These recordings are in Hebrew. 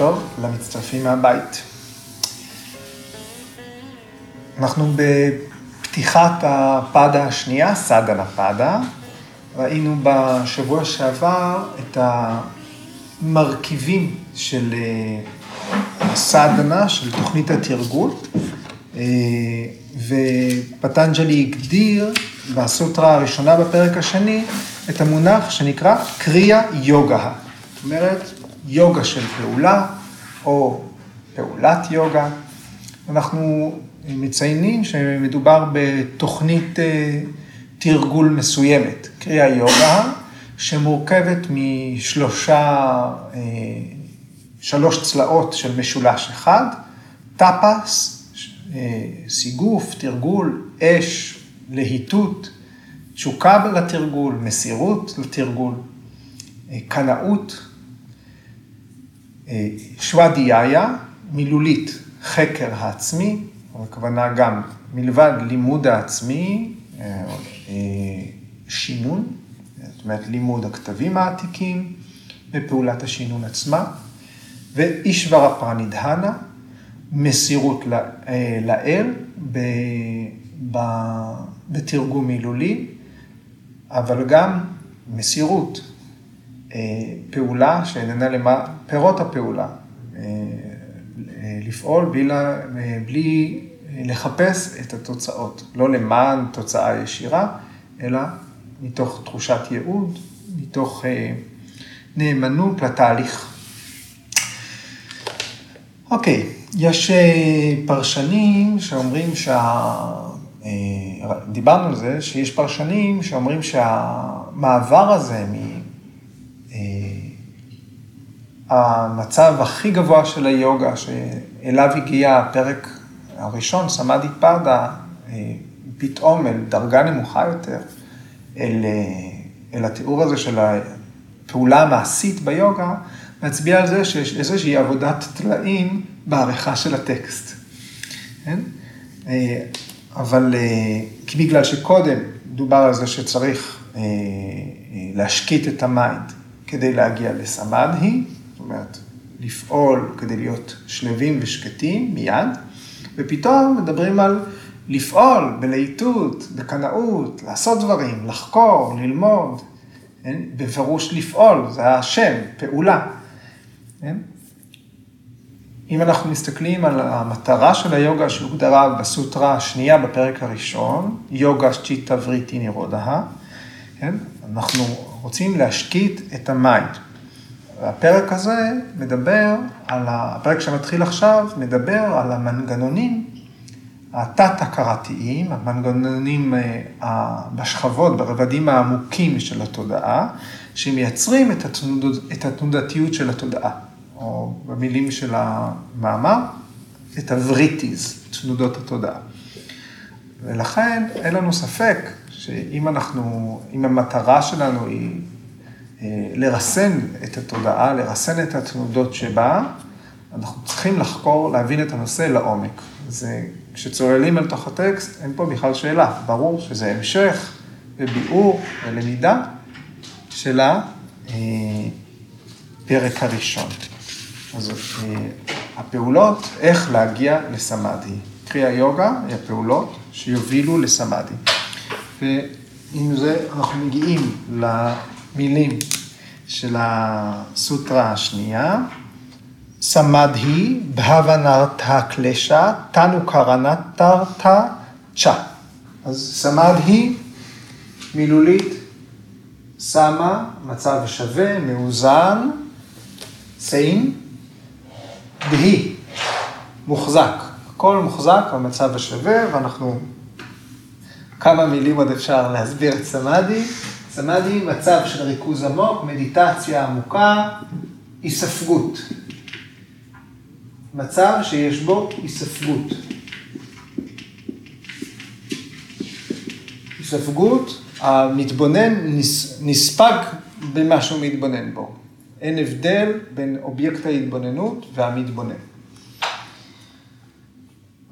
טוב למצטרפים מהבית. אנחנו בפתיחת הפדה השנייה, סדנה פדה. ראינו בשבוע שעבר את המרכיבים של אה, הסדנה, של תוכנית התרגול, אה, ופטנג'לי הגדיר בסוטרה הראשונה בפרק השני את המונח שנקרא קריאה יוגה. זאת אומרת, יוגה של פעולה, או פעולת יוגה. אנחנו מציינים שמדובר בתוכנית אה, תרגול מסוימת, קריאה יוגה, שמורכבת משלושה, אה, שלוש צלעות של משולש אחד, טאפס, אה, סיגוף, תרגול, אש, להיטות, תשוקה לתרגול, מסירות לתרגול, קנאות, שוודיאיה, מילולית, חקר העצמי, הכוונה גם מלבד לימוד העצמי, אה, אה, שינון, זאת אומרת לימוד הכתבים העתיקים ופעולת השינון עצמה, ואישברה פרנידהנה, מסירות אה, לאל בתרגום מילולי, אבל גם מסירות, פעולה שאיננה למה, פירות הפעולה, לפעול בלי, בלי לחפש את התוצאות, לא למען תוצאה ישירה, אלא מתוך תחושת ייעוד, מתוך אה, נאמנות לתהליך. אוקיי, יש אה, פרשנים שאומרים שה... אה, דיברנו על זה, שיש פרשנים שאומרים שהמעבר הזה מ... המצב הכי גבוה של היוגה, שאליו הגיע הפרק הראשון, סמאדי פרדה, אה, פתאום אל דרגה נמוכה יותר, אל, אה, אל התיאור הזה של הפעולה המעשית ביוגה, מצביע על זה שיש איזושהי עבודת טלאים בעריכה של הטקסט. כן? אה, אבל, כי בגלל שקודם דובר על זה שצריך להשקיט את ה mind כדי להגיע לסמאדהי, זאת אומרת, לפעול כדי להיות שלווים ושקטים מיד, ופתאום מדברים על לפעול בלהיטות, בקנאות, לעשות דברים, לחקור, ללמוד. כן? בפירוש לפעול, זה השם, פעולה. כן? אם אנחנו מסתכלים על המטרה של היוגה שהוגדרה בסוטרה השנייה בפרק הראשון, יוגה צ'יטה וריטי נירודה, כן? אנחנו רוצים להשקיט את ה mind. והפרק הזה מדבר על, הפרק שמתחיל עכשיו, מדבר על המנגנונים התת-הכרתיים, המנגנונים אה, בשכבות, ברבדים העמוקים של התודעה, שמייצרים את, התנוד, את התנודתיות של התודעה, או במילים של המאמר, את הווריטיז, תנודות התודעה. ולכן אין לנו ספק שאם אנחנו, אם המטרה שלנו היא לרסן את התודעה, לרסן את התנודות שבה, אנחנו צריכים לחקור, להבין את הנושא לעומק. זה, כשצוללים אל תוך הטקסט, אין פה בכלל שאלה. ברור שזה המשך וביאור ולמידה של הפרק הראשון. אז אה, הפעולות, איך להגיע לסמאדי. קריאה יוגה היא הפעולות שיובילו לסמאדי. ועם זה אנחנו מגיעים מילים של הסוטרה השנייה. סמדהי בהבנרתא קלשה, תנו קרנתרתא צ'ה. אז סמדהי, מילולית, שמה, מצב שווה, מאוזן, סיין, דהי, מוחזק. הכל מוחזק במצב השווה, ואנחנו, כמה מילים עוד אפשר להסביר את סמאדי. סמאדי, מצב של ריכוז עמוק, מדיטציה עמוקה, היספגות. מצב שיש בו היספגות. היספגות, המתבונן נספג במה שהוא מתבונן בו. אין הבדל בין אובייקט ההתבוננות והמתבונן.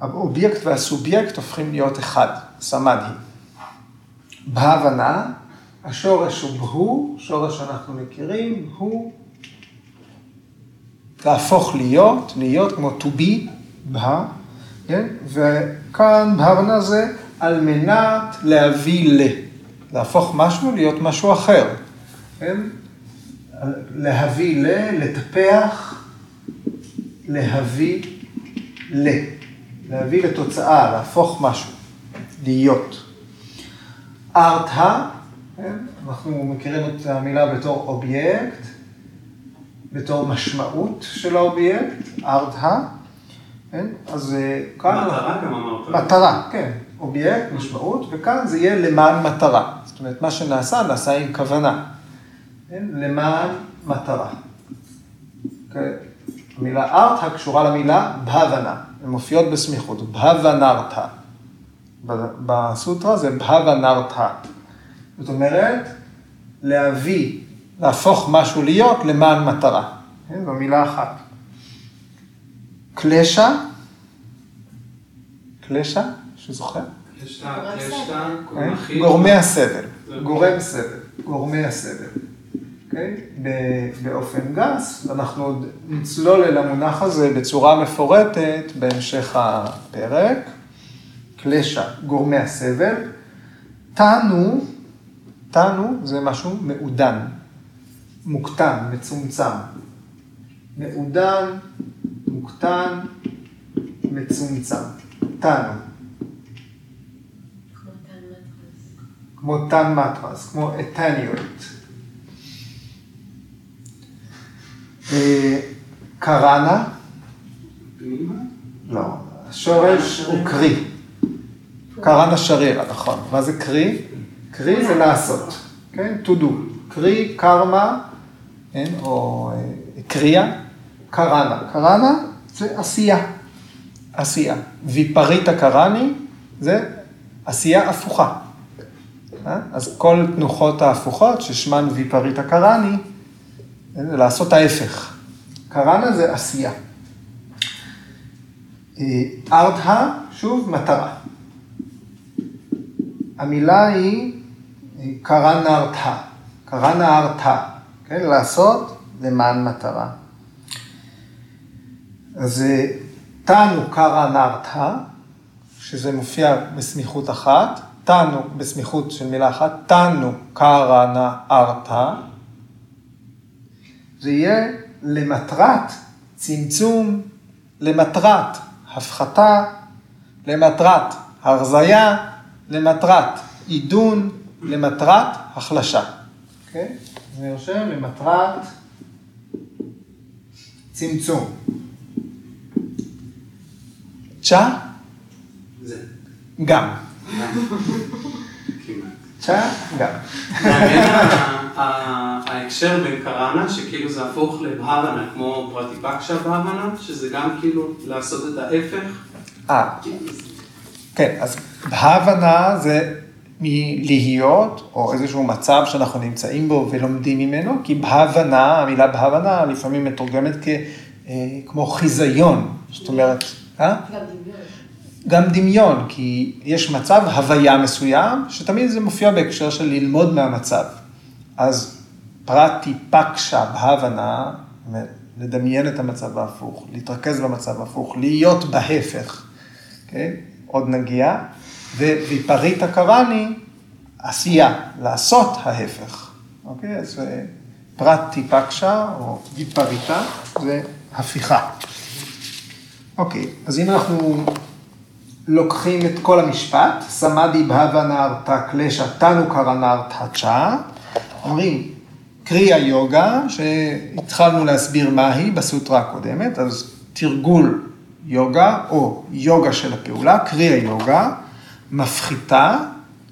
האובייקט והסובייקט הופכים להיות אחד, סמאדי. בהבנה, השורש הוא בהו, שורש שאנחנו מכירים, הוא להפוך להיות, להיות כמו to be, בה, כן? וכאן בהבנה זה על מנת להביא ל. להפוך משהו להיות משהו אחר, כן? להביא ל, לטפח, להביא ל. להביא לתוצאה, להפוך משהו, להיות. ארתא, כן? אנחנו מכירים את המילה בתור אובייקט, בתור משמעות של האובייקט, ארתא, כן? אז אה, כאן... מטרה גם אמרת. מטרה, כן. אובייקט, משמעות, וכאן זה יהיה למען מטרה. זאת אומרת, מה שנעשה, נעשה עם כוונה. כן? למען מטרה. כן? המילה ארתא קשורה למילה בהבנה. הן מופיעות בסמיכות, בהבנרתא. בסוטרה זה בהבנרתא. זאת אומרת, להביא, להפוך משהו להיות למען מטרה. כן? זו מילה אחת. קלשה, קלשה, שזוכר? קלשה, קלשה, כן? גורמי הסבל, גורם סבל, גורמי הסבל. אוקיי? באופן גס, אנחנו עוד נצלול אל המונח הזה בצורה מפורטת בהמשך הפרק. קלשה, גורמי הסבל. תנו, תנו זה משהו מעודן, מוקטן, מצומצם. מעודן, מוקטן, מצומצם. תנו. כמו תן מטרס, כמו אתניוט. קראנה? לא, השורש הוא קרי. קראנה שרירה, נכון. מה זה קרי? קרי זה לעשות, כן? to do. קרי, קרמה, כן? או אה, קריאה, קראנה. קראנה זה עשייה. עשייה. ויפריטה קראני זה עשייה הפוכה. אה? אז כל תנוחות ההפוכות, ששמן ויפריטה קראני, זה לעשות ההפך. קראנה זה עשייה. אה, ארתהה, שוב, מטרה. המילה היא אה, קראנה ארתהה, קראנה ארתהה, כן? לעשות למען מטרה. אז אה, תנו קראנה ארתהה, שזה מופיע בסמיכות אחת, תנו בסמיכות של מילה אחת, תנו קראנה ארתהה. זה יהיה למטרת צמצום, למטרת הפחתה, למטרת הרזייה, למטרת עידון, למטרת החלשה. אוקיי? Okay? זה יושב למטרת צמצום. צ'ה? זה. גם. צ'ה? גם. ההקשר בין קראנה, שכאילו זה הפוך לבהבנה, כמו פרטיפקשה בהבנה, שזה גם כאילו לעשות את ההפך. אה, כן, אז בהבנה זה מלהיות, או איזשהו מצב שאנחנו נמצאים בו ולומדים ממנו, כי בהבנה, המילה בהבנה לפעמים מתורגמת כ, אה, כמו חיזיון, זאת אומרת, אה? גם דמיון, כי יש מצב, הוויה מסוים, שתמיד זה מופיע בהקשר של ללמוד מהמצב. אז פרטי פקשה בהבנה, לדמיין את המצב ההפוך, להתרכז במצב ההפוך, להיות בהפך, okay? כן? עוד נגיע, וויפריטה קראני, עשייה, לעשות ההפך, אוקיי? אז אה, פרטי פקשה או ויפריטה זה הפיכה. אוקיי, אז אם אנחנו לוקחים את כל המשפט, סמאדי בהווה נארתא קלשה תנו קרא נארתא צ'ה, אומרים קריאה יוגה, שהתחלנו להסביר מהי בסוטרה הקודמת, אז תרגול יוגה או יוגה של הפעולה, קריאה יוגה, מפחיתה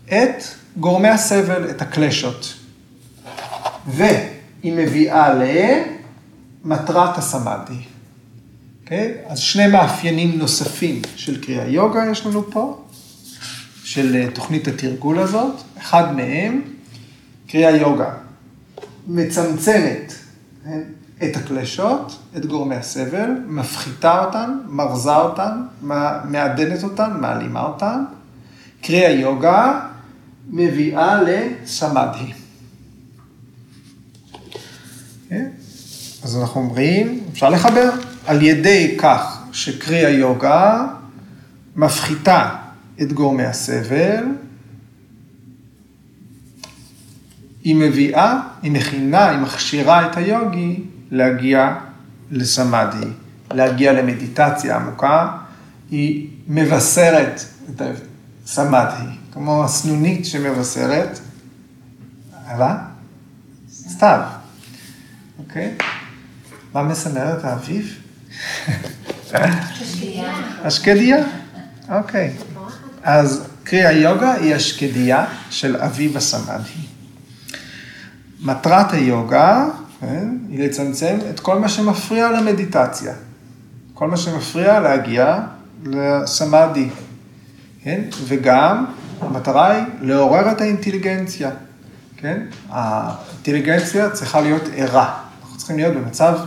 את גורמי הסבל, את הקלשות. והיא מביאה למטרת הסמאדי. Okay? אוקיי? אז שני מאפיינים נוספים של קריאה יוגה יש לנו פה, של אה, תוכנית התרגול הזאת. אחד מהם, קריאה יוגה, מצמצמת כן? את הקלשות, את גורמי הסבל, מפחיתה אותן, מרזה אותן, מעדנת אותן, מעלימה אותן. קריאה יוגה מביאה לסמאדי. Okay? כן? אז אנחנו אומרים, אפשר לחבר, על ידי כך שקרי היוגה מפחיתה את גורמי הסבל, היא מביאה, היא מכינה, היא מכשירה את היוגי להגיע לסמאדי, להגיע למדיטציה עמוקה, היא מבשרת את הסמאדי, כמו הסנונית שמבשרת, הלאה? סתיו, אוקיי? מה מסמרת האביב? השקדיה. אוקיי. אז קרי היוגה היא השקדיה של אביב הסמאדי. מטרת היוגה כן, היא לצמצם את כל מה שמפריע למדיטציה. כל מה שמפריע להגיע לסמאדי. כן? וגם המטרה היא לעורר את האינטליגנציה. כן? האינטליגנציה צריכה להיות ערה. אנחנו צריכים להיות במצב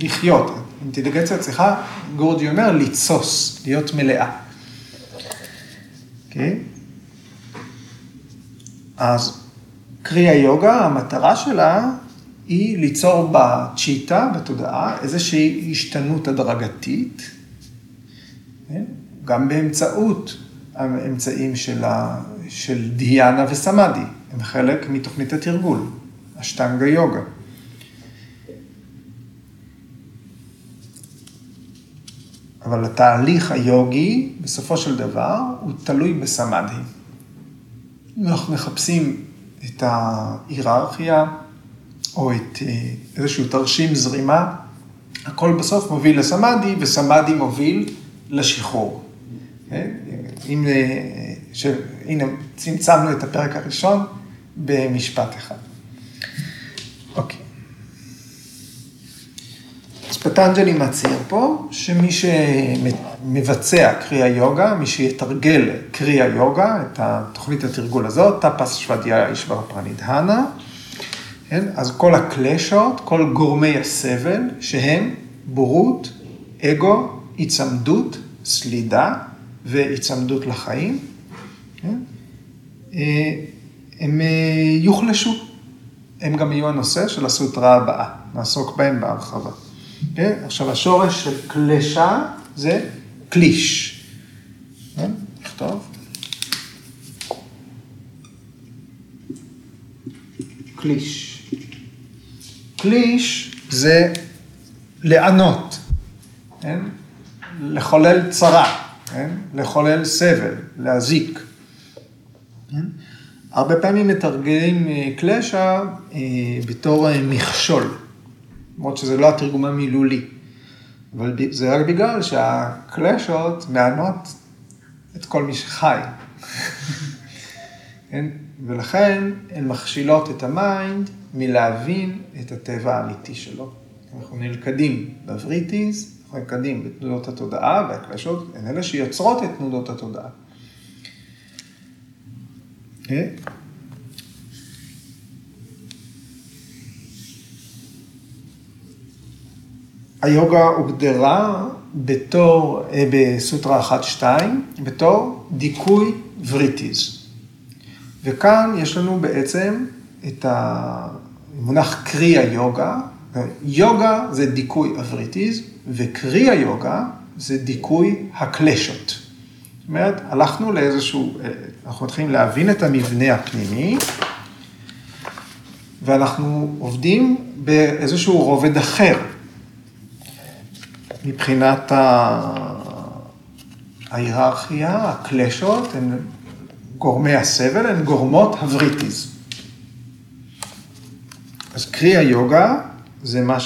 לחיות. אינטליגנציה צריכה, גורדי אומר, לתסוס, להיות מלאה. אוקיי? אז קרי היוגה, המטרה שלה היא ליצור בצ'יטה, בתודעה, איזושהי השתנות הדרגתית, כן? גם באמצעות האמצעים של, ה, של דיאנה וסמאדי, הם חלק מתוכנית התרגול, אשטנגה יוגה. אבל התהליך היוגי, בסופו של דבר, הוא תלוי בסמאדי. אנחנו מחפשים את ההיררכיה, או את אה, איזשהו תרשים זרימה, הכל בסוף מוביל לסמאדי, וסמאדי מוביל לשחרור. כן? אם, אה, ש... הנה, צמצמנו את הפרק הראשון במשפט אחד. אוקיי. אז פטנג'לי מצהיר פה שמי שמבצע קריאה יוגה, מי שיתרגל קריאה יוגה, את התוכנית התרגול הזאת, טפס שוודיה אישבר פרנידהנה, כן? אז כל הקלשות, כל גורמי הסבל, שהם בורות, אגו, היצמדות, סלידה והיצמדות לחיים, כן? אה, הם אה, יוחלשו. הם גם יהיו הנושא של הסוטרה הבאה, נעסוק בהם בהרחבה. כן? עכשיו, השורש של קלשה זה קליש. כן? נכתוב. קליש. קליש זה לענות, כן? לחולל צרה, כן? לחולל סבל, להזיק. כן? הרבה פעמים מתרגלים אה, קלשה אה, בתור אה, מכשול, למרות שזה לא התרגום המילולי, אבל זה רק בגלל שהקלשות מענות את כל מי שחי. כן? ולכן הן מכשילות את ה mind מלהבין את הטבע האמיתי שלו. אנחנו נלכדים בווריטיז, נלכדים בתנודות התודעה, והקלשות הן אלה שיוצרות את תנודות התודעה. אוקיי? היוגה הוגדרה בתור, אה, בסוטרה 1-2, בתור דיכוי וריטיז. וכאן יש לנו בעצם את המונח קריה יוגה. יוגה זה דיכוי הווריטיז, וקריה יוגה זה דיכוי הקלשות. זאת אומרת, הלכנו לאיזשהו, אנחנו מתחילים להבין את המבנה הפנימי, ואנחנו עובדים באיזשהו רובד אחר. מבחינת ההיררכיה, הקלשות הן גורמי הסבל, הן גורמות הווריטיז. אז קריה יוגה זה מה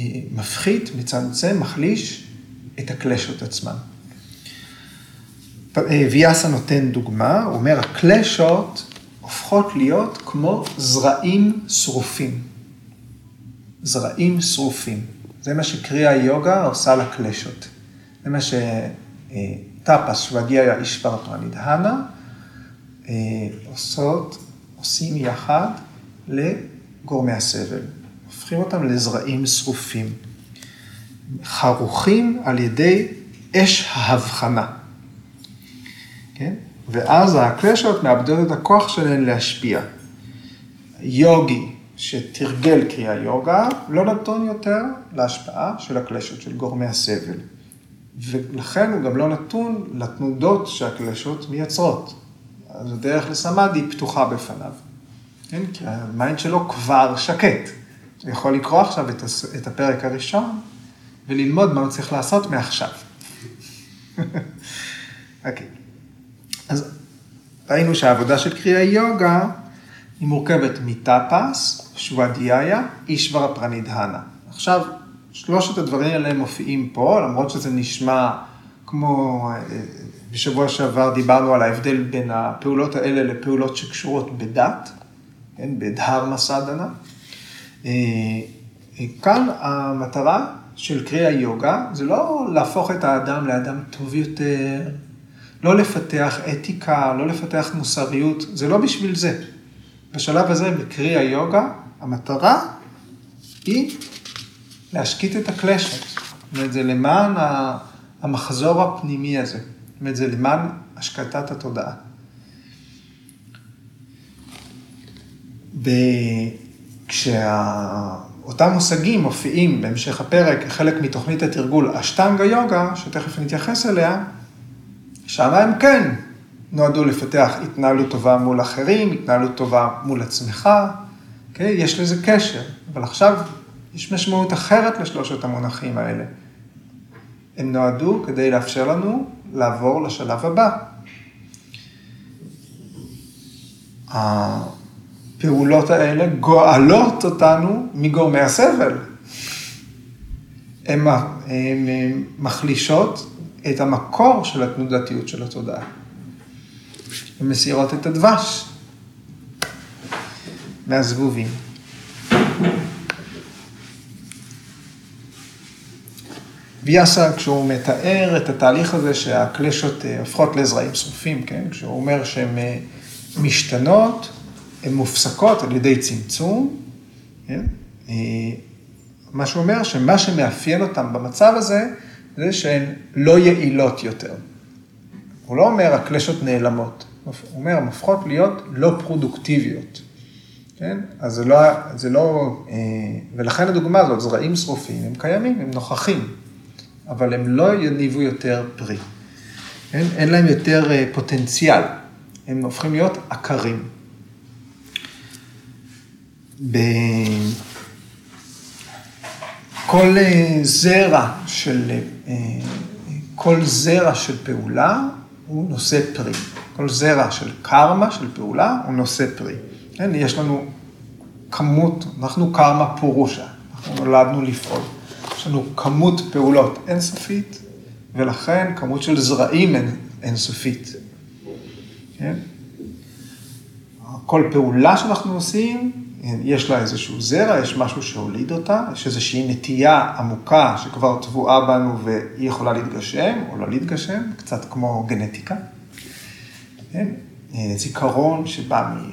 שמפחית, מצמצם, מחליש את הקלשות עצמן. ויאסה נותן דוגמה, הוא אומר, הקלשות הופכות להיות כמו זרעים שרופים. זרעים שרופים. זה מה שקרי היוגה עושה לקלשות. זה מה שטאפס שווגיה אישבר פרנידהנה אה, עושות, עושים יחד לגורמי הסבל. הופכים אותם לזרעים שרופים, חרוכים על ידי אש ההבחנה. כן? ואז הקלשות מאבדות את הכוח שלהן להשפיע. יוגי שתרגל קריה יוגה לא נתון יותר להשפעה של הקלשות של גורמי הסבל. ולכן הוא גם לא נתון לתנודות שהקלשות מייצרות. אז הדרך לסמאדי פתוחה בפניו. כן? כי ה mind שלו כבר שקט. הוא יכול לקרוא עכשיו את הפרק הראשון וללמוד מה הוא צריך לעשות מעכשיו. אוקיי. okay. אז ראינו שהעבודה של קריאה יוגה היא מורכבת מטאפס, שוואדיאיה, אישברה פרנידהנה. עכשיו, שלושת הדברים האלה מופיעים פה, למרות שזה נשמע כמו, אה, בשבוע שעבר דיברנו על ההבדל בין הפעולות האלה לפעולות שקשורות בדת, כן, בדהרמה סדנה. אה, כאן המטרה של קריאה יוגה זה לא להפוך את האדם לאדם טוב יותר, לא לפתח אתיקה, לא לפתח מוסריות, זה לא בשביל זה. בשלב הזה, בקריאה יוגה, המטרה היא להשקיט את הקלשות. זאת אומרת, זה למען המחזור הפנימי הזה. זאת אומרת, זה למען השקטת התודעה. וכשאותם מושגים מופיעים בהמשך הפרק כחלק מתוכנית התרגול אשטנגה יוגה, שתכף נתייחס אליה, שם הם כן נועדו לפתח התנהלות טובה מול אחרים, התנהלות טובה מול עצמך, okay? אוקיי? יש לזה קשר, אבל עכשיו יש משמעות אחרת לשלושת המונחים האלה. הם נועדו כדי לאפשר לנו לעבור לשלב הבא. הפעולות האלה גואלות אותנו מגורמי הסבל. הן מחלישות את המקור של התנודתיות של התודעה. הן מסירות את הדבש מהזבובים. ויאסה, כשהוא מתאר את התהליך הזה שהקלשות אה, הופכות לזרעים שרופים, כן? כשהוא אומר שהן אה, משתנות, הן מופסקות על ידי צמצום, כן? אה, מה שאומר שמה שמאפיין אותם במצב הזה, זה שהן לא יעילות יותר. הוא לא אומר הקלשות נעלמות, הוא אומר הן הופכות להיות לא פרודוקטיביות. כן? אז זה לא, זה לא, ולכן הדוגמה הזאת, זרעים שרופים, הם קיימים, הם נוכחים. אבל הם לא יניבו יותר פרי. אין, אין להם יותר אה, פוטנציאל, הם הופכים להיות עקרים. בכל אה, זרע של, אה, כל זרע של פעולה הוא נושא פרי. כל זרע של קרמה, של פעולה, הוא נושא פרי. כן, יש לנו כמות, אנחנו קרמה פורושה, אנחנו נולדנו לפעול. יש לנו כמות פעולות אינסופית, ולכן כמות של זרעים אינסופית. כן? כל פעולה שאנחנו עושים, יש לה איזשהו זרע, יש משהו שהוליד אותה, יש איזושהי נטייה עמוקה שכבר טבועה בנו והיא יכולה להתגשם או לא להתגשם, קצת כמו גנטיקה. כן? זיכרון שבא מ...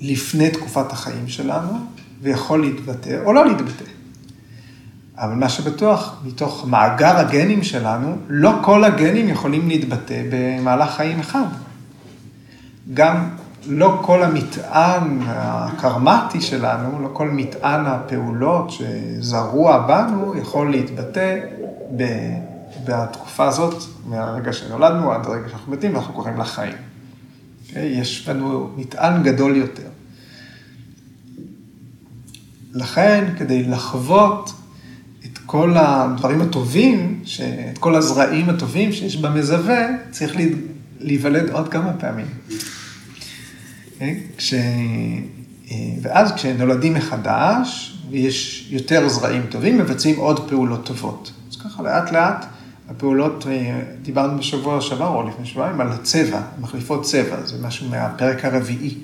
לפני תקופת החיים שלנו, ויכול להתבטא או לא להתבטא. אבל מה שבטוח, מתוך מאגר הגנים שלנו, לא כל הגנים יכולים להתבטא במהלך חיים אחד. גם לא כל המטען הקרמטי שלנו, לא כל מטען הפעולות שזרוע בנו, יכול להתבטא ב... בתקופה הזאת, מהרגע שנולדנו עד הרגע שאנחנו מתים ואנחנו קוראים לחיים. Okay? אוקיי? יש לנו מטען גדול יותר. לכן, כדי לחוות כל הדברים הטובים, את כל הזרעים הטובים שיש במזווה, צריך להיוולד עוד כמה פעמים. כן? כש... אה, ואז כשנולדים מחדש, ויש יותר זרעים טובים, מבצעים עוד פעולות טובות. אז ככה לאט לאט הפעולות, אה, דיברנו בשבוע שעבר או לפני שבועיים, על הצבע, מחליפות צבע, זה משהו מהפרק הרביעי.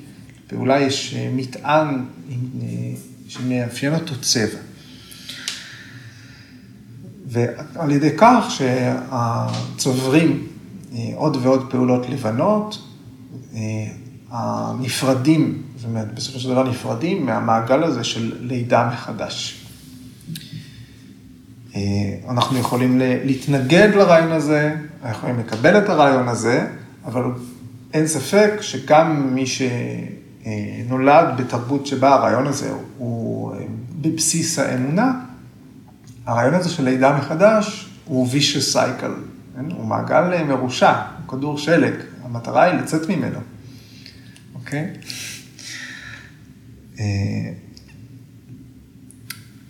פעולה יש אה, מטען שמאפיין אותו צבע. ועל ידי כך שהצוברים אה, עוד ועוד פעולות לבנות, הנפרדים, זאת אומרת, בסופו של דבר נפרדים מהמעגל הזה של לידה מחדש. אה, אנחנו יכולים להתנגד לרעיון הזה, אנחנו יכולים לקבל את הרעיון הזה, אבל אין ספק שגם מי נולד בתרבות שבה הרעיון הזה הוא בבסיס האמונה, הרעיון הזה של לידה מחדש הוא vicious cycle, כן? הוא מעגל מרושע, הוא כדור שלג, המטרה היא לצאת ממנו, אוקיי?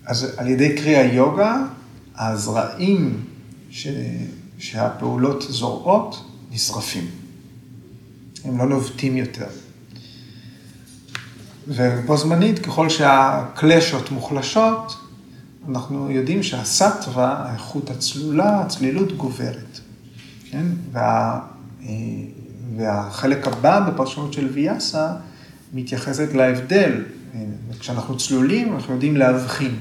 אז על ידי קרי היוגה, הזרעים ש... שהפעולות זורעות נשרפים. הם לא נובטים יותר. ובו זמנית, ככל שהקלשות מוחלשות, אנחנו יודעים שהסטווה, האיכות הצלולה, הצלילות גוברת. כן? וה, אה, והחלק הבא בפרשנות של ויאסה מתייחסת להבדל. כשאנחנו צלולים, אנחנו יודעים להבחין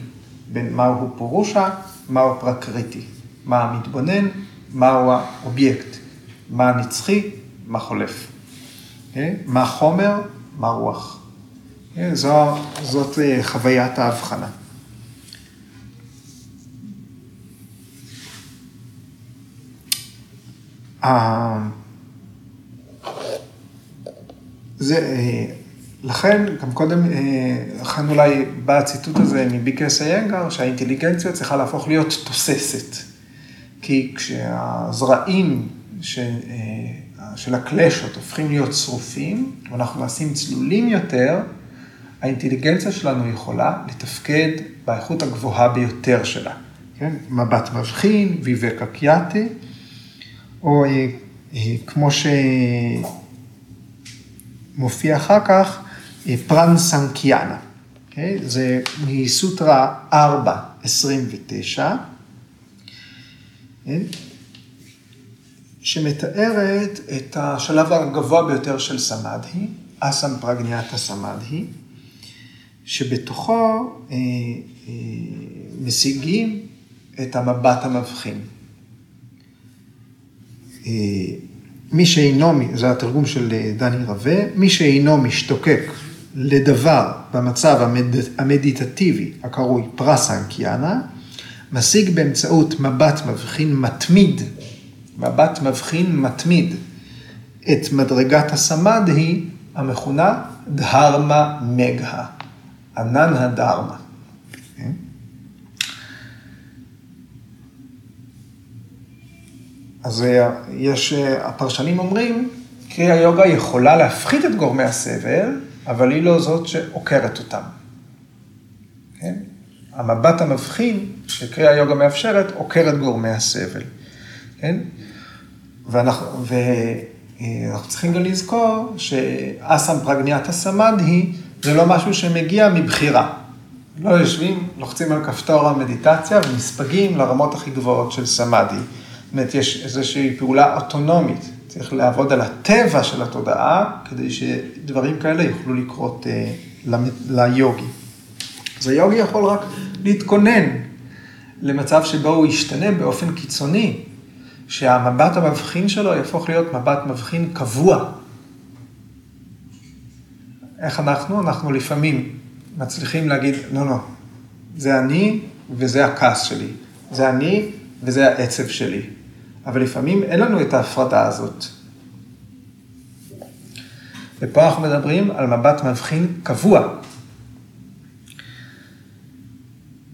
בין מהו פורושה, מהו פרקריטי, מה המתבונן, מהו האובייקט, מה הנצחי, מה חולף. מה חומר, מה רוח. זו, זאת אה, חוויית ההבחנה. זה, אה, לכן, גם קודם, אה, לכן אולי בא הציטוט הזה מביקס איינגר, שהאינטליגנציה צריכה להפוך להיות תוססת. כי כשהזרעים ש, אה, של הקלשות הופכים להיות שרופים, ואנחנו נעשים צלולים יותר, האינטליגנציה שלנו יכולה לתפקד באיכות הגבוהה ביותר שלה. כן? מבט מבחין, קיאטי, או אה, אה, כמו שמופיע אחר כך, אה, פרנסנקיאנה. Okay? אוקיי? זה מסוטרה 4, 29, כן? שמתארת את השלב הגבוה ביותר של סמדהי, אסם פרגניאטה סמדהי, שבתוכו אה, אה, משיגים את המבט המבחין. אה, מי שאינו, זה התרגום של אה, דני רווה, מי שאינו משתוקק לדבר במצב המד, המדיטטיבי הקרוי פרסנקיאנה, משיג באמצעות מבט מבחין מתמיד, מבט מבחין מתמיד, את מדרגת הסמד היא המכונה דהרמה מגה, ענן הדהרמה. אז אה, יש, אה, הפרשנים אומרים, קרי היוגה יכולה להפחית את גורמי הסבל, אבל היא לא זאת שעוקרת אותם. כן? המבט המבחין שקרי היוגה מאפשרת, עוקר את גורמי הסבל. כן? ואנחנו, ואנחנו צריכים גם לזכור שאסם פרגניאטה סמדהי זה לא משהו שמגיע מבחירה. לא יושבים, לוחצים על כפתור המדיטציה ונספגים לרמות הכי גבוהות של סמאדי. אומרת, יש איזושהי פעולה אוטונומית. צריך לעבוד על הטבע של התודעה, כדי שדברים כאלה יוכלו לקרות אה, ליוגי. אז היוגי יכול רק להתכונן למצב שבו הוא ישתנה באופן קיצוני, שהמבט המבחין שלו יהפוך להיות מבט מבחין קבוע. איך אנחנו? אנחנו לפעמים מצליחים להגיד, לא, לא, זה אני וזה הכעס שלי, זה אני וזה העצב שלי. אבל לפעמים אין לנו את ההפרדה הזאת. ופה אנחנו מדברים על מבט מבחין קבוע.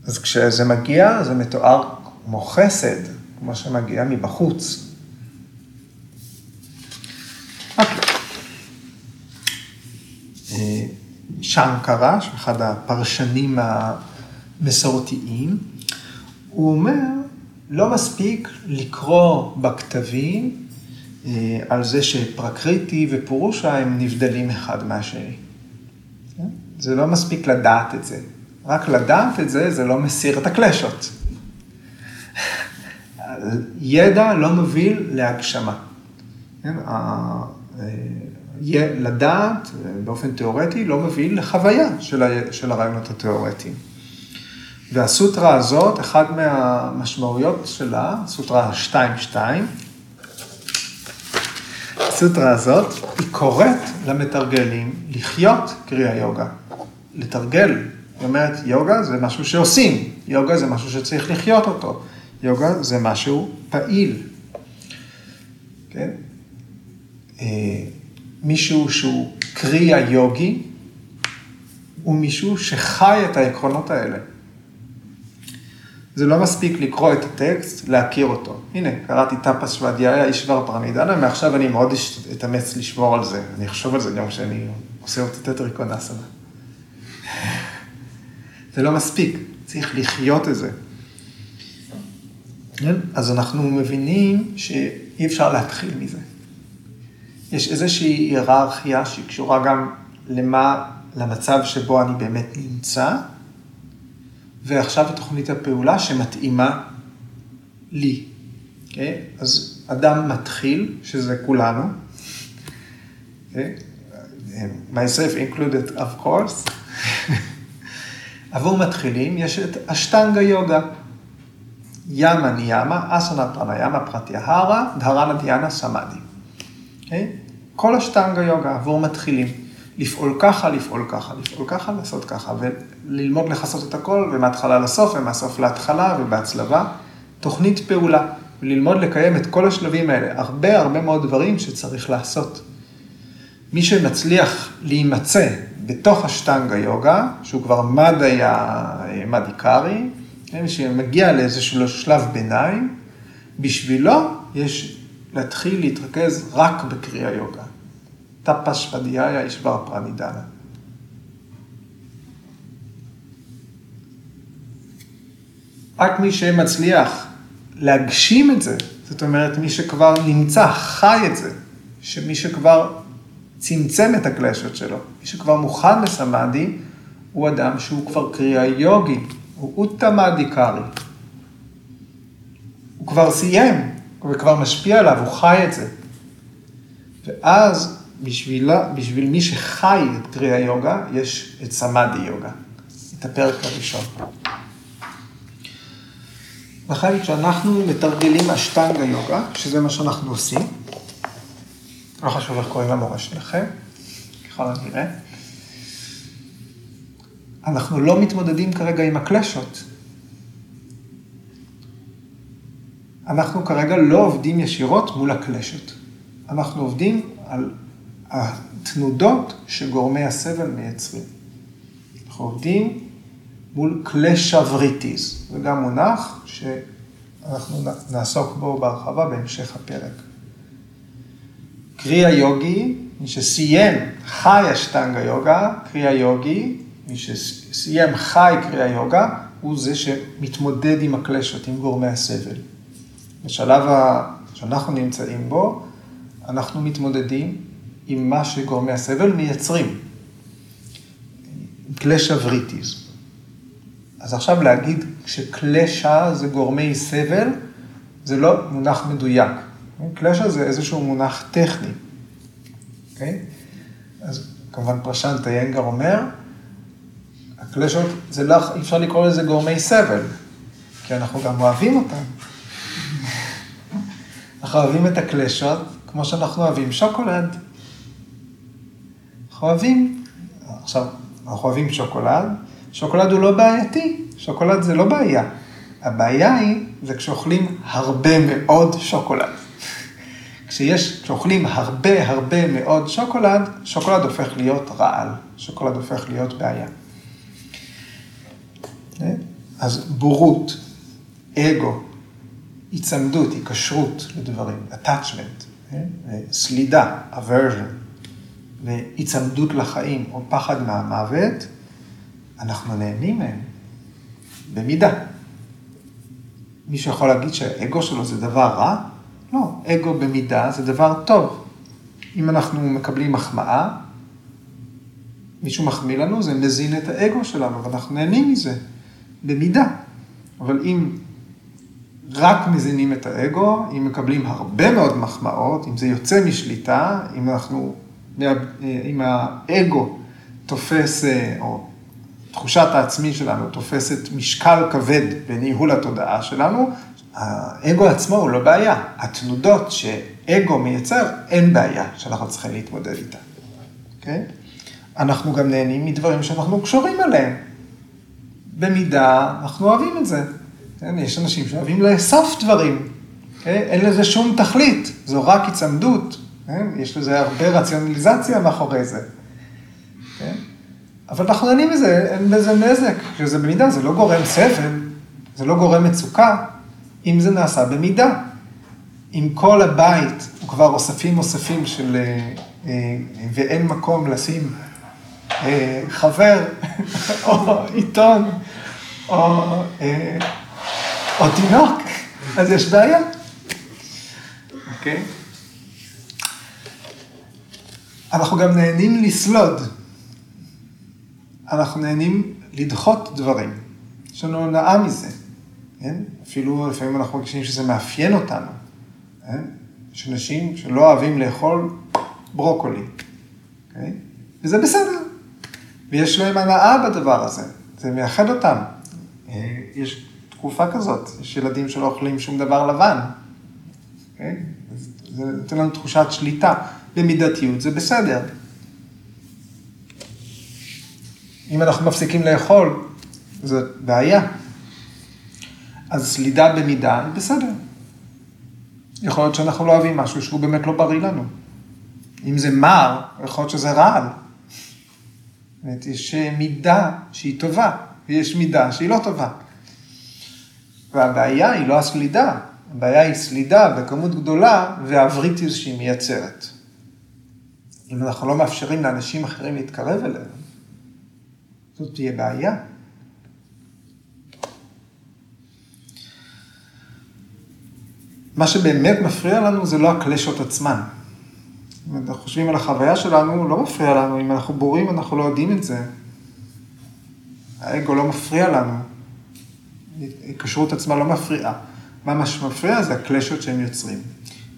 אז כשזה מגיע, זה מתואר כמו חסד, כמו שמגיע מבחוץ. אוקיי. אה, שנקרה, אחד הפרשנים המסורתיים, הוא אומר, לא מספיק לקרוא בכתבים אה, על זה שפרקריטי ופורושה הם נבדלים אחד מהשני. כן? זה לא מספיק לדעת את זה. רק לדעת את זה, זה לא מסיר את הקלשות. ידע לא מוביל להגשמה. כן? לדעת באופן תיאורטי לא מוביל לחוויה של הרעיונות התיאורטיים. והסוטרה הזאת, אחת מהמשמעויות שלה, סוטרה 2.2, הסוטרה הזאת, היא קוראת למתרגלים לחיות קריאה יוגה, לתרגל. היא אומרת, יוגה זה משהו שעושים, יוגה זה משהו שצריך לחיות אותו, יוגה זה משהו פעיל. כן? אה, מישהו שהוא קריאה יוגי, הוא מישהו שחי את העקרונות האלה. זה לא מספיק לקרוא את הטקסט, להכיר אותו. הנה, קראתי טפס שוודיה, אישבר פרנידנה, מעכשיו אני מאוד אתאמץ לשמור על זה. אני אחשוב על זה גם כשאני עושה אותי טטריקונסנה. זה לא מספיק, צריך לחיות את זה. כן? אז אנחנו מבינים שאי אפשר להתחיל מזה. יש איזושהי היררכיה שהיא קשורה גם למה, למצב שבו אני באמת נמצא, ועכשיו תוכנית הפעולה שמתאימה לי. Okay? אוקיי? אז אדם מתחיל, שזה כולנו, okay? אוקיי? myself included of course, עבור מתחילים יש את אשטנגה יוגה. ימה ניאמה, אסנה פרניאמה פרטיהרה, דהרנה דיאנה סמאדי. Okay? כל אשטנגה יוגה עבור מתחילים. לפעול ככה, לפעול ככה, לפעול ככה, לעשות ככה, וללמוד לכסות את הכל, ומההתחלה לסוף, ומהסוף להתחלה, ובהצלבה. תוכנית פעולה, וללמוד לקיים את כל השלבים האלה. הרבה הרבה מאוד דברים שצריך לעשות. מי שמצליח להימצא בתוך השטנגה יוגה, שהוא כבר מד היה מד עיקרי, כן, שמגיע לאיזשהו שלב ביניים, בשבילו יש להתחיל להתרכז רק בקריאה יוגה. טפשפדיהיה ישבר פרנידנה. רק מי שמצליח להגשים את זה, זאת אומרת, מי שכבר נמצא, חי את זה, שמי שכבר צמצם את הקלשות שלו, מי שכבר מוכן לסמאדי, הוא אדם שהוא כבר קריאה יוגי, הוא אוטמאדי קארי. הוא כבר סיים, וכבר משפיע עליו, הוא חי את זה. ואז בשבילה, בשביל מי שחי את קריאה יוגה, יש את סמאדי יוגה, את הפרק הראשון. לכן כשאנחנו מתרגלים אשטנגה יוגה, שזה מה שאנחנו עושים, לא חשוב איך קוראים למורה שלכם, ככל הנראה, אנחנו לא מתמודדים כרגע עם הקלשות. אנחנו כרגע לא עובדים ישירות מול הקלשות. אנחנו עובדים על התנודות שגורמי הסבל מייצרים. אנחנו עובדים מול קלשבריטיז, זה גם מונח שאנחנו נעסוק בו בהרחבה בהמשך הפרק. קריאה יוגי, מי שסיים חי אשטנגה יוגה, קריאה יוגי, מי שסיים חי קריאה יוגה, הוא זה שמתמודד עם הקלשות, עם גורמי הסבל. בשלב שאנחנו נמצאים בו, אנחנו מתמודדים עם מה שגורמי הסבל מייצרים. קלשה וריטיז. אז עכשיו להגיד שקלשה זה גורמי סבל, זה לא מונח מדויק. קלשה זה איזשהו מונח טכני. Okay? אוקיי? אז כמובן פרשנט איינגר אומר, הקלשות, זה לא, אי אפשר לקרוא לזה גורמי סבל, כי אנחנו גם אוהבים אותם. אנחנו אוהבים את הקלשות כמו שאנחנו אוהבים שוקולד. אנחנו אוהבים, עכשיו, אנחנו אוהבים שוקולד, שוקולד הוא לא בעייתי, שוקולד זה לא בעיה. הבעיה היא, זה כשאוכלים הרבה מאוד שוקולד. כשיש, כשאוכלים הרבה הרבה מאוד שוקולד, שוקולד הופך להיות רעל, שוקולד הופך להיות בעיה. אז בורות, אגו, היצמדות, היקשרות לדברים, attachment, סלידה, aversion, והיצמדות לחיים או פחד מהמוות, אנחנו נהנים מהם, במידה. מישהו יכול להגיד שהאגו שלו זה דבר רע? לא, אגו במידה זה דבר טוב. אם אנחנו מקבלים מחמאה, מישהו מחמיא לנו, זה מזין את האגו שלנו, ואנחנו נהנים מזה, במידה. אבל אם רק מזינים את האגו, אם מקבלים הרבה מאוד מחמאות, אם זה יוצא משליטה, אם אנחנו אם האגו תופס, אה, או תחושת העצמי שלנו תופסת משקל כבד בניהול התודעה שלנו, האגו עצמו הוא לא בעיה. התנודות שאגו מייצר, אין בעיה שאנחנו צריכים להתמודד איתה. Okay? אוקיי? אנחנו גם נהנים מדברים שאנחנו קשורים אליהם. במידה, אנחנו אוהבים את זה. כן? יש אנשים שאוהבים לאסוף דברים. Okay? אוקיי? אין לזה שום תכלית, זו רק היצמדות. כן? יש לזה הרבה רציונליזציה מאחורי זה. אבל אנחנו נהנים מזה, אין בזה נזק, שזה במידה, זה לא גורם סבל, זה לא גורם מצוקה, אם זה נעשה במידה. אם כל הבית הוא כבר אוספים אוספים של, אה, אה, ואין מקום לשים אה, חבר, או עיתון, או, או תינוק, אז יש בעיה. אוקיי? Okay? אנחנו גם נהנים לסלוד. אנחנו נהנים לדחות דברים. יש לנו הונאה מזה, כן? אפילו לפעמים אנחנו מרגישים שזה מאפיין אותנו. כן? יש אנשים שלא אוהבים לאכול ברוקולי, okay? אוקיי? וזה בסדר. ויש להם הנאה בדבר הזה, זה מייחד אותם. אה, יש תקופה כזאת, יש ילדים שלא אוכלים שום דבר לבן. Okay? אוקיי? זה נותן לנו תחושת שליטה. במידתיות זה בסדר. אם אנחנו מפסיקים לאכול, זאת בעיה. אז סלידה במידה היא בסדר. יכול להיות שאנחנו לא אוהבים משהו שהוא באמת לא בריא לנו. אם זה מר, יכול להיות שזה רעל. זאת אומרת, יש מידה שהיא טובה, ויש מידה שהיא לא טובה. והבעיה היא לא הסלידה, הבעיה היא סלידה בכמות גדולה והווריטיז שהיא מייצרת. אם אנחנו לא מאפשרים לאנשים אחרים להתקרב אלינו, זאת תהיה בעיה. מה שבאמת מפריע לנו זה לא הקלשות עצמן. אם אנחנו חושבים על החוויה שלנו, לא מפריע לנו. אם אנחנו בורים, אנחנו לא יודעים את זה. האגו לא מפריע לנו. ההיקשרות עצמה לא מפריעה. מה שמפריע זה הקלשות שהם יוצרים.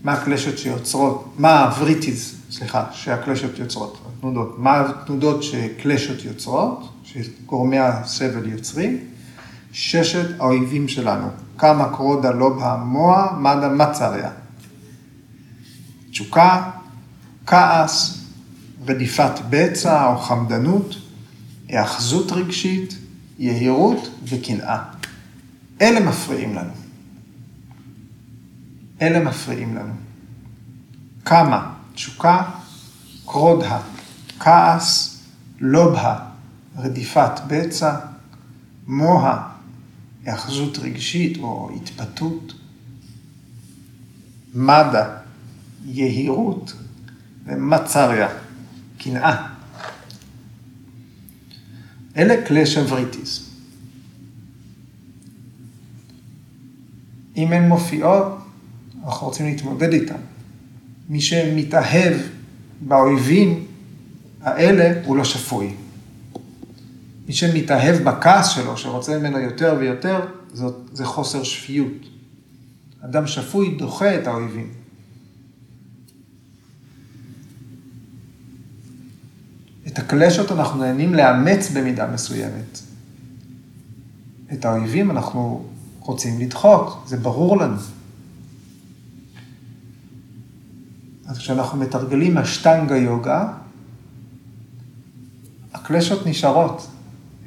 מה הקלשות שיוצרות, מה הווריטיז, סליחה, שהקלשות יוצרות, התנודות. מה התנודות שקלשות יוצרות, שגורמי הסבל יוצרים? ששת האויבים שלנו, קאמה קרודה לובהה מוה, מדה מצריה. תשוקה, כעס, רדיפת בצע או חמדנות, היאחזות רגשית, יהירות וקנאה. אלה מפריעים לנו. אלה מפריעים לנו. כמה, תשוקה, קרודה, כעס, לובהה, רדיפת בצע, מוה, היאחזות רגשית או התפתות, מדה, יהירות, ומצריה, קנאה. אלה כלי שבריטיס. אם הן מופיעות, אנחנו רוצים להתמודד איתם. מי שמתאהב באויבים האלה הוא לא שפוי. מי שמתאהב בכעס שלו, שרוצה ממנו יותר ויותר, זאת, זה חוסר שפיות. אדם שפוי דוחה את האויבים. את הקלשות אנחנו נהנים לאמץ במידה מסוימת. את האויבים אנחנו רוצים לדחות, זה ברור לנו. אז כשאנחנו מתרגלים אשטנגה יוגה, הקלשות נשארות,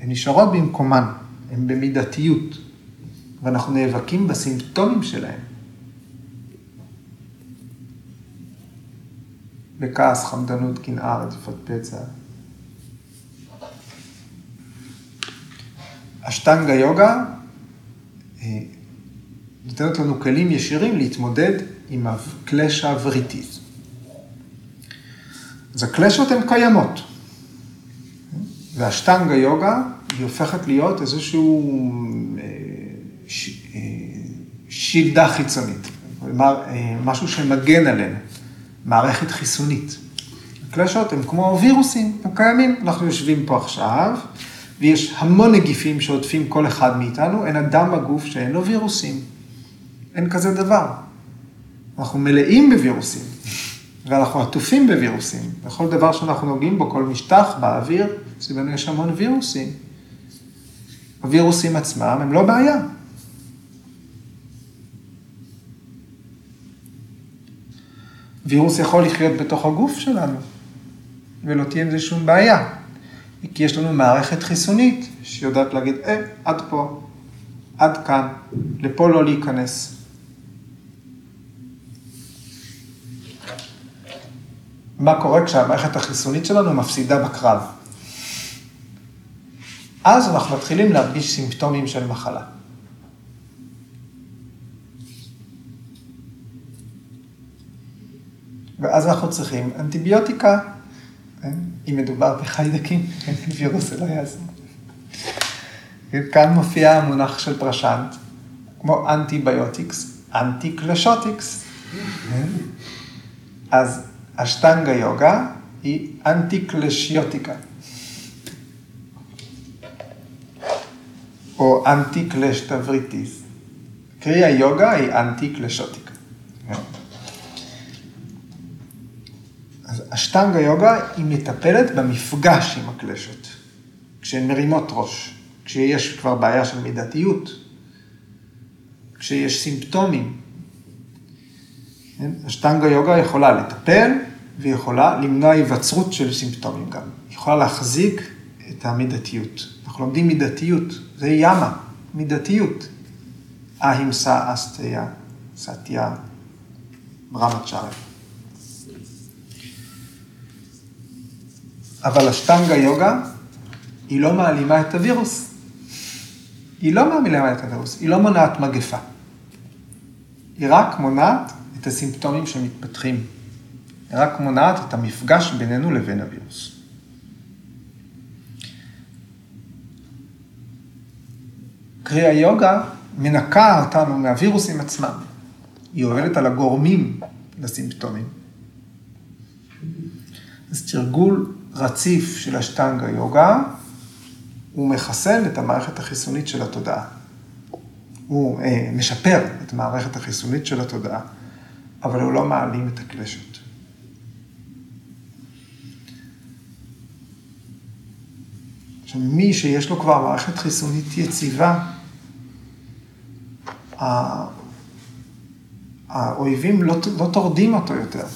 הן נשארות במקומן, הן במידתיות, ואנחנו נאבקים בסימפטומים שלהן. בכעס, חמדנות, קנאה, רדיפת פצע. אשטנגה יוגה אה, נותנת לנו כלים ישירים להתמודד עם הקלשה וריטיז. אז הקלשות הן קיימות. והשטנגה יוגה היא הופכת להיות איזשהו אה, אה, שילדה חיצונית, אה, משהו שמגן עלינו, מערכת חיסונית. הקלשות הן כמו וירוסים, הם קיימים, אנחנו יושבים פה עכשיו, ויש המון נגיפים שעוטפים כל אחד מאיתנו, אין אדם בגוף שאין לו וירוסים. אין כזה דבר. אנחנו מלאים בווירוסים. ואנחנו עטופים בווירוסים. בכל דבר שאנחנו נוגעים בו, כל משטח באוויר, סביבנו יש המון וירוסים. הווירוסים עצמם הם לא בעיה. וירוס יכול לחיות בתוך הגוף שלנו, ולא תהיה עם זה שום בעיה. כי יש לנו מערכת חיסונית שיודעת להגיד, אה, עד פה, עד כאן, לפה לא להיכנס. מה קורה כשהמערכת החיסונית שלנו מפסידה בקרב. אז אנחנו מתחילים להרגיש סימפטומים של מחלה. ואז אנחנו צריכים אנטיביוטיקה, כן? אם מדובר בחיידקים, כן? וירוס לא יעזור. כאן מופיע המונח של פרשנט, כמו אנטיביוטיקס, אנטי-קלשוטיקס. אז אשטנגה יוגה היא אנטי-קלשיוטיקה. או אנטי-קלשטבריטיס. קרי היוגה היא אנטי-קלשוטיקה. אז אשטנגה יוגה היא מטפלת במפגש עם הקלשות, כשהן מרימות ראש, כשיש כבר בעיה של מידתיות, כשיש סימפטומים. כן? אשטנגה יוגה יכולה לטפל ויכולה למנוע היווצרות של סימפטומים גם. היא יכולה להחזיק את המידתיות. אנחנו לומדים מידתיות, זה ימה, מידתיות. אהימסה אסטיה, סטיה, שרת. אבל אשטנגה יוגה, היא לא מעלימה את הווירוס. היא לא מעלימה את הווירוס, היא לא מונעת מגפה. היא רק מונעת את הסימפטומים שמתפתחים. היא רק מונעת את המפגש בינינו לבין הווירוס. קרי היוגה מנקה אותנו מהווירוסים עצמם. היא עובדת על הגורמים לסימפטומים. אז תרגול רציף של אשטנגה יוגה, הוא מחסל את המערכת החיסונית של התודעה. הוא אה, משפר את המערכת החיסונית של התודעה, אבל הוא לא מעלים את הקלשות. עכשיו, מי שיש לו כבר מערכת חיסונית יציבה, האויבים לא, לא טורדים אותו יותר.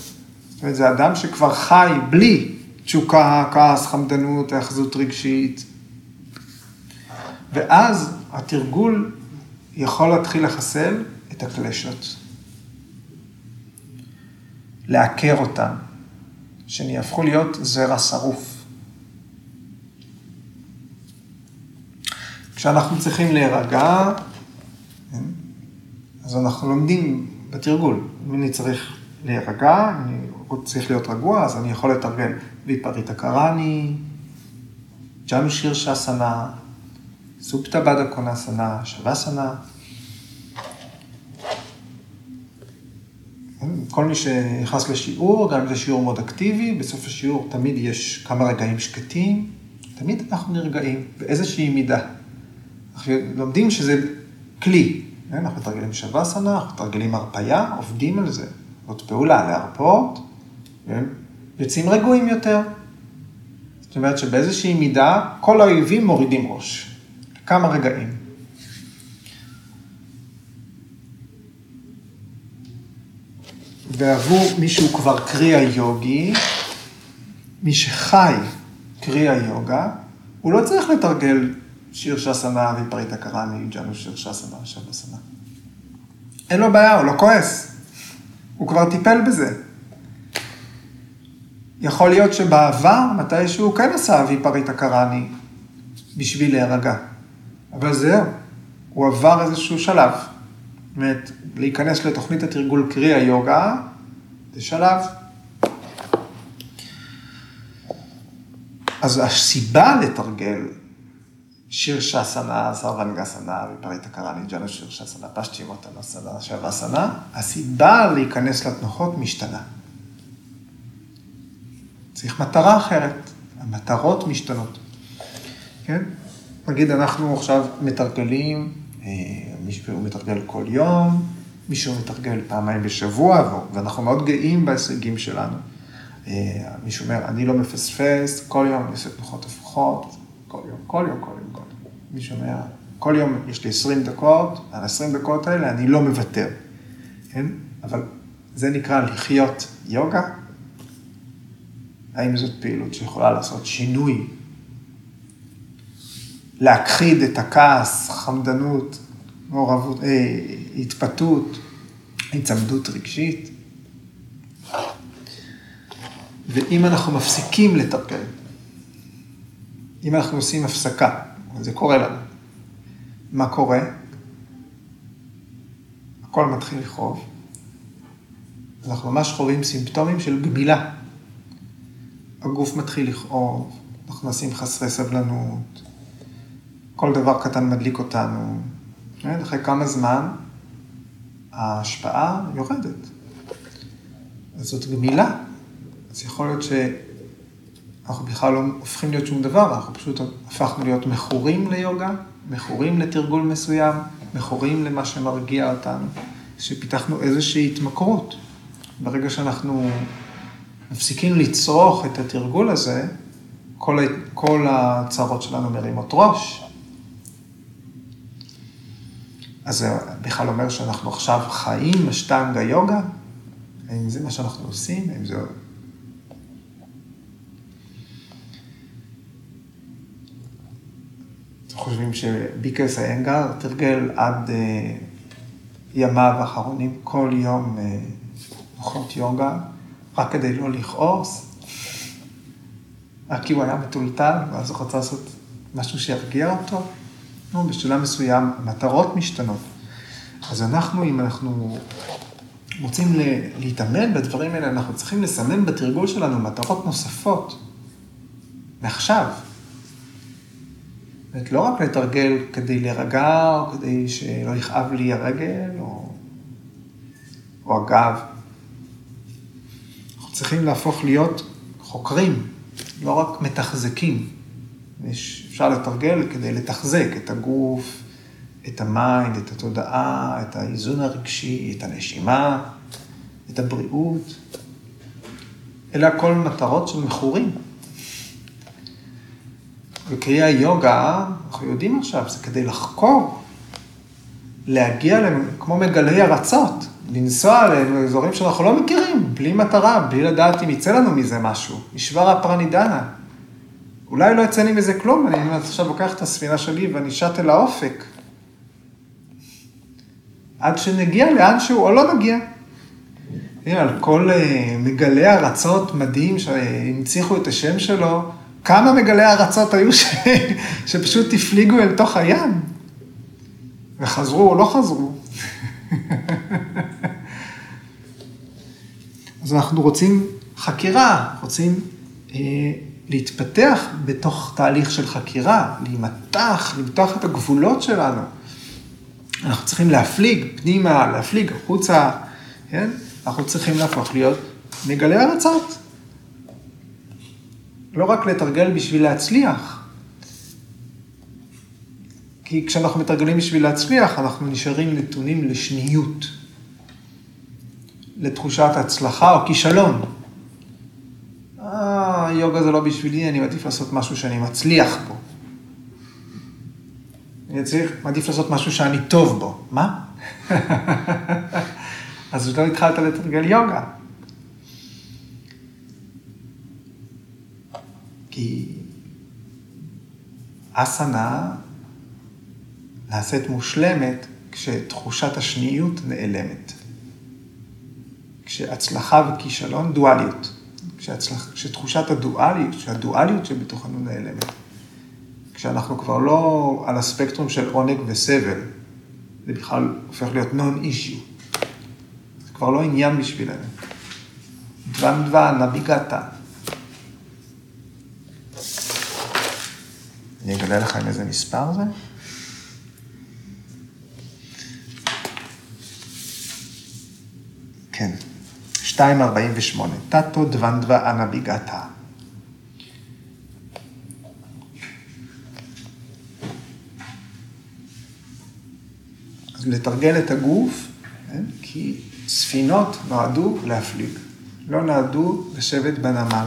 זאת אומרת, זה אדם שכבר חי בלי תשוקה, כעס, חמדנות, היאחזות רגשית. ואז התרגול יכול להתחיל לחסל את הקלשות. לעקר שהן יהפכו להיות זרע שרוף. כשאנחנו צריכים להירגע, כן, אז אנחנו לומדים בתרגול. אם אני צריך להירגע, אני צריך להיות רגוע, אז אני יכול לתרגל ויפריטה קראני, ג'אנו שיר שאסנה, סופטה בדה קונאסנה, שווסנה. כל מי שנכנס לשיעור, גם אם זה שיעור מאוד אקטיבי, בסוף השיעור תמיד יש כמה רגעים שקטים, תמיד אנחנו נרגעים באיזושהי מידה. אנחנו לומדים שזה כלי, כן? אנחנו מתרגלים שווסנה, אנחנו מתרגלים הרפייה, עובדים על זה. זאת פעולה, להרפות, כן? יוצאים רגועים יותר. זאת אומרת שבאיזושהי מידה כל האויבים מורידים ראש. כמה רגעים. ועבור מי שהוא כבר קרי היוגי, מי שחי קרי היוגה, הוא לא צריך לתרגל שיר שסנה ופריטה קראני, ג'אנו שיר שסנה ושבסנה. אין לו בעיה, הוא לא כועס. הוא כבר טיפל בזה. יכול להיות שבעבר, מתישהו כן עשה אבי פריטה קראני בשביל להירגע. אבל זהו, הוא עבר איזשהו שלב. זאת אומרת, להיכנס לתוכנית התרגול קרי היוגה, זה שלב. אז הסיבה לתרגל שיר שסנה, סרבנגה סנה, ופריטה קראני, ג'אנו שסנה, פשטי מותנו סנה, שווה סנה, הסיבה להיכנס לתנוחות משתנה. צריך מטרה אחרת, המטרות משתנות, כן? נגיד אנחנו עכשיו מתרגלים, אה, מישהו מתרגל כל יום, מישהו מתרגל פעמיים בשבוע, ואנחנו מאוד גאים בהישגים שלנו. אה, מישהו אומר, אני לא מפספס, כל יום אני עושה תנוחות הפוכות, כל יום, כל יום, כל יום, מישהו אומר, כל יום יש לי 20 דקות, על 20 דקות האלה אני לא מוותר, כן? אבל זה נקרא לחיות יוגה. האם זאת פעילות שיכולה לעשות שינוי להכחיד את הכעס, חמדנות, מעורבות, אה, התפתות, היצמדות רגשית. ואם אנחנו מפסיקים לטפל, אם אנחנו עושים הפסקה זה קורה לנו. מה קורה? הכל מתחיל לכאוב. אנחנו ממש חווים סימפטומים של גמילה. הגוף מתחיל לכאוב, אנחנו נעשים חסרי סבלנות, כל דבר קטן מדליק אותנו. כן? אחרי כמה זמן ההשפעה יורדת. אז זאת גמילה. אז יכול להיות שאנחנו בכלל לא הופכים להיות שום דבר, אנחנו פשוט הפכנו להיות מכורים ליוגה, מכורים לתרגול מסוים, מכורים למה שמרגיע אותנו, שפיתחנו איזושהי התמכרות. ברגע שאנחנו מפסיקים לצרוך את התרגול הזה, כל, כל הצרות שלנו מרימות ראש. אז זה בכלל אומר שאנחנו עכשיו חיים אשטנגה יוגה? האם זה מה שאנחנו עושים? האם זה... חושבים שביקרס איינגר תרגל עד אה, ימיו האחרונים כל יום נוחות אה, יוגה, רק כדי לא לכעוס? רק כי הוא היה מטולטל, ואז הוא רצה לעשות משהו שירגיע אותו? נו, בשלב מסוים המטרות משתנות. אז אנחנו, אם אנחנו רוצים להתאמן בדברים האלה, אנחנו צריכים לסמן בתרגול שלנו מטרות נוספות, מעכשיו. זאת לא רק לתרגל כדי להירגע, או כדי שלא יכאב לי הרגל, או, או הגב. אנחנו צריכים להפוך להיות חוקרים, לא רק מתחזקים. יש, אפשר לתרגל כדי לתחזק את הגוף, את ה mind, את התודעה, את האיזון הרגשי, את הנשימה, את הבריאות. אלה הכל מטרות של מכורים. בקריאה יוגה, אנחנו יודעים עכשיו, זה כדי לחקור, להגיע להם כמו מגלי ארצות, לנסוע לאזורים שאנחנו לא מכירים, בלי מטרה, בלי לדעת אם יצא לנו מזה משהו. משבר הפרנידנה. אולי לא יצא לי מזה כלום, אני עכשיו לוקח את הספינה שלי ואני שט אל האופק. עד שנגיע לאנשהו או לא נגיע. על כל uh, מגלי ארצות מדהים שהנציחו את השם שלו, כמה מגלי ארצות היו ש... שפשוט הפליגו אל תוך הים? וחזרו או לא חזרו? אז אנחנו רוצים חקירה, רוצים אה, להתפתח בתוך תהליך של חקירה, להימתח, למתוח את הגבולות שלנו. אנחנו צריכים להפליג פנימה, להפליג החוצה, כן? אנחנו צריכים להפוך להיות מגלי ארצות. לא רק לתרגל בשביל להצליח. כי כשאנחנו מתרגלים בשביל להצליח, אנחנו נשארים נתונים לשניות, לתחושת הצלחה או כישלון. אה, יוגה זה לא בשבילי, אני מעדיף לעשות משהו שאני מצליח בו. אני צריך, מעדיף לעשות משהו שאני טוב בו. מה? אז לא התחלת לתרגל יוגה. כי אסנה נעשית מושלמת כשתחושת השניות נעלמת. כשהצלחה וכישלון דואליות. כשהצלח, כשתחושת הדואליות, כשהדואליות שבתוכנו נעלמת. כשאנחנו כבר לא על הספקטרום של עונג וסבל, זה בכלל הופך להיות נון אישיו. זה כבר לא עניין בשבילנו. דבן דבן, נביגתה. אני אגלה לך עם איזה מספר זה. כן, 2.48, טאטו דוונדווה אנביגתה. אז לתרגל את הגוף, כן? כי ספינות נועדו להפליג, לא נועדו לשבת בנמל.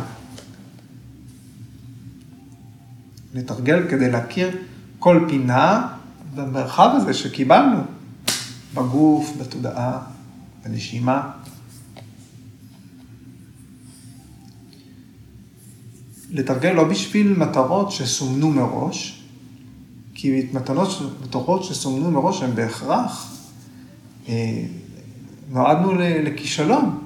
לתרגל כדי להכיר כל פינה במרחב הזה שקיבלנו, בגוף, בתודעה, בנשימה. לתרגל לא בשביל מטרות שסומנו מראש, כי מטרות שסומנו מראש הן בהכרח, אה, נועדנו לכישלון.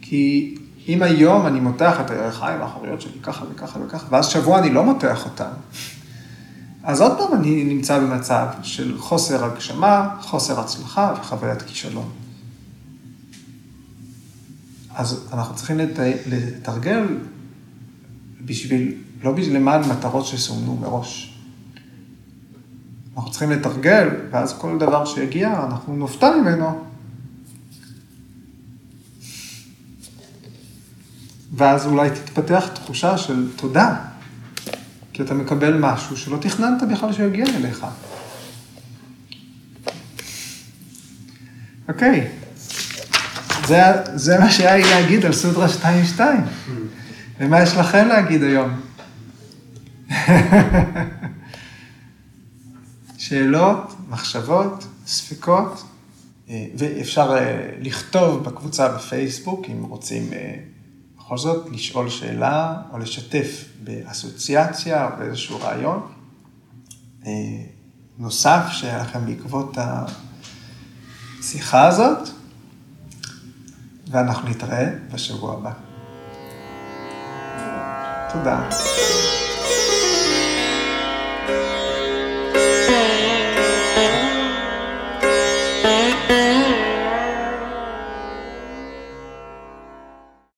כי אם היום אני מותח את הירכיים האחוריות שלי ככה וככה וככה, ואז שבוע אני לא מותח אותן, אז עוד פעם אני נמצא במצב של חוסר הגשמה, חוסר הצלחה וחוויית כישלון. אז אנחנו צריכים לתרגל בשביל, לא למען מטרות שסומנו מראש. אנחנו צריכים לתרגל, ואז כל דבר שיגיע, אנחנו נופתע ממנו. ואז אולי תתפתח תחושה של תודה, כי אתה מקבל משהו שלא תכננת בכלל שיגיע אליך. אוקיי, זה, זה מה שהיה לי להגיד על סודרה 2.2. ומה יש לכם להגיד היום? שאלות, מחשבות, ספקות, אה, ואפשר אה, לכתוב בקבוצה בפייסבוק, אם רוצים אה, בכל זאת לשאול שאלה או לשתף באסוציאציה או באיזשהו רעיון. נוסף שהיה לכם בעקבות השיחה הזאת, ואנחנו נתראה בשבוע הבא. תודה.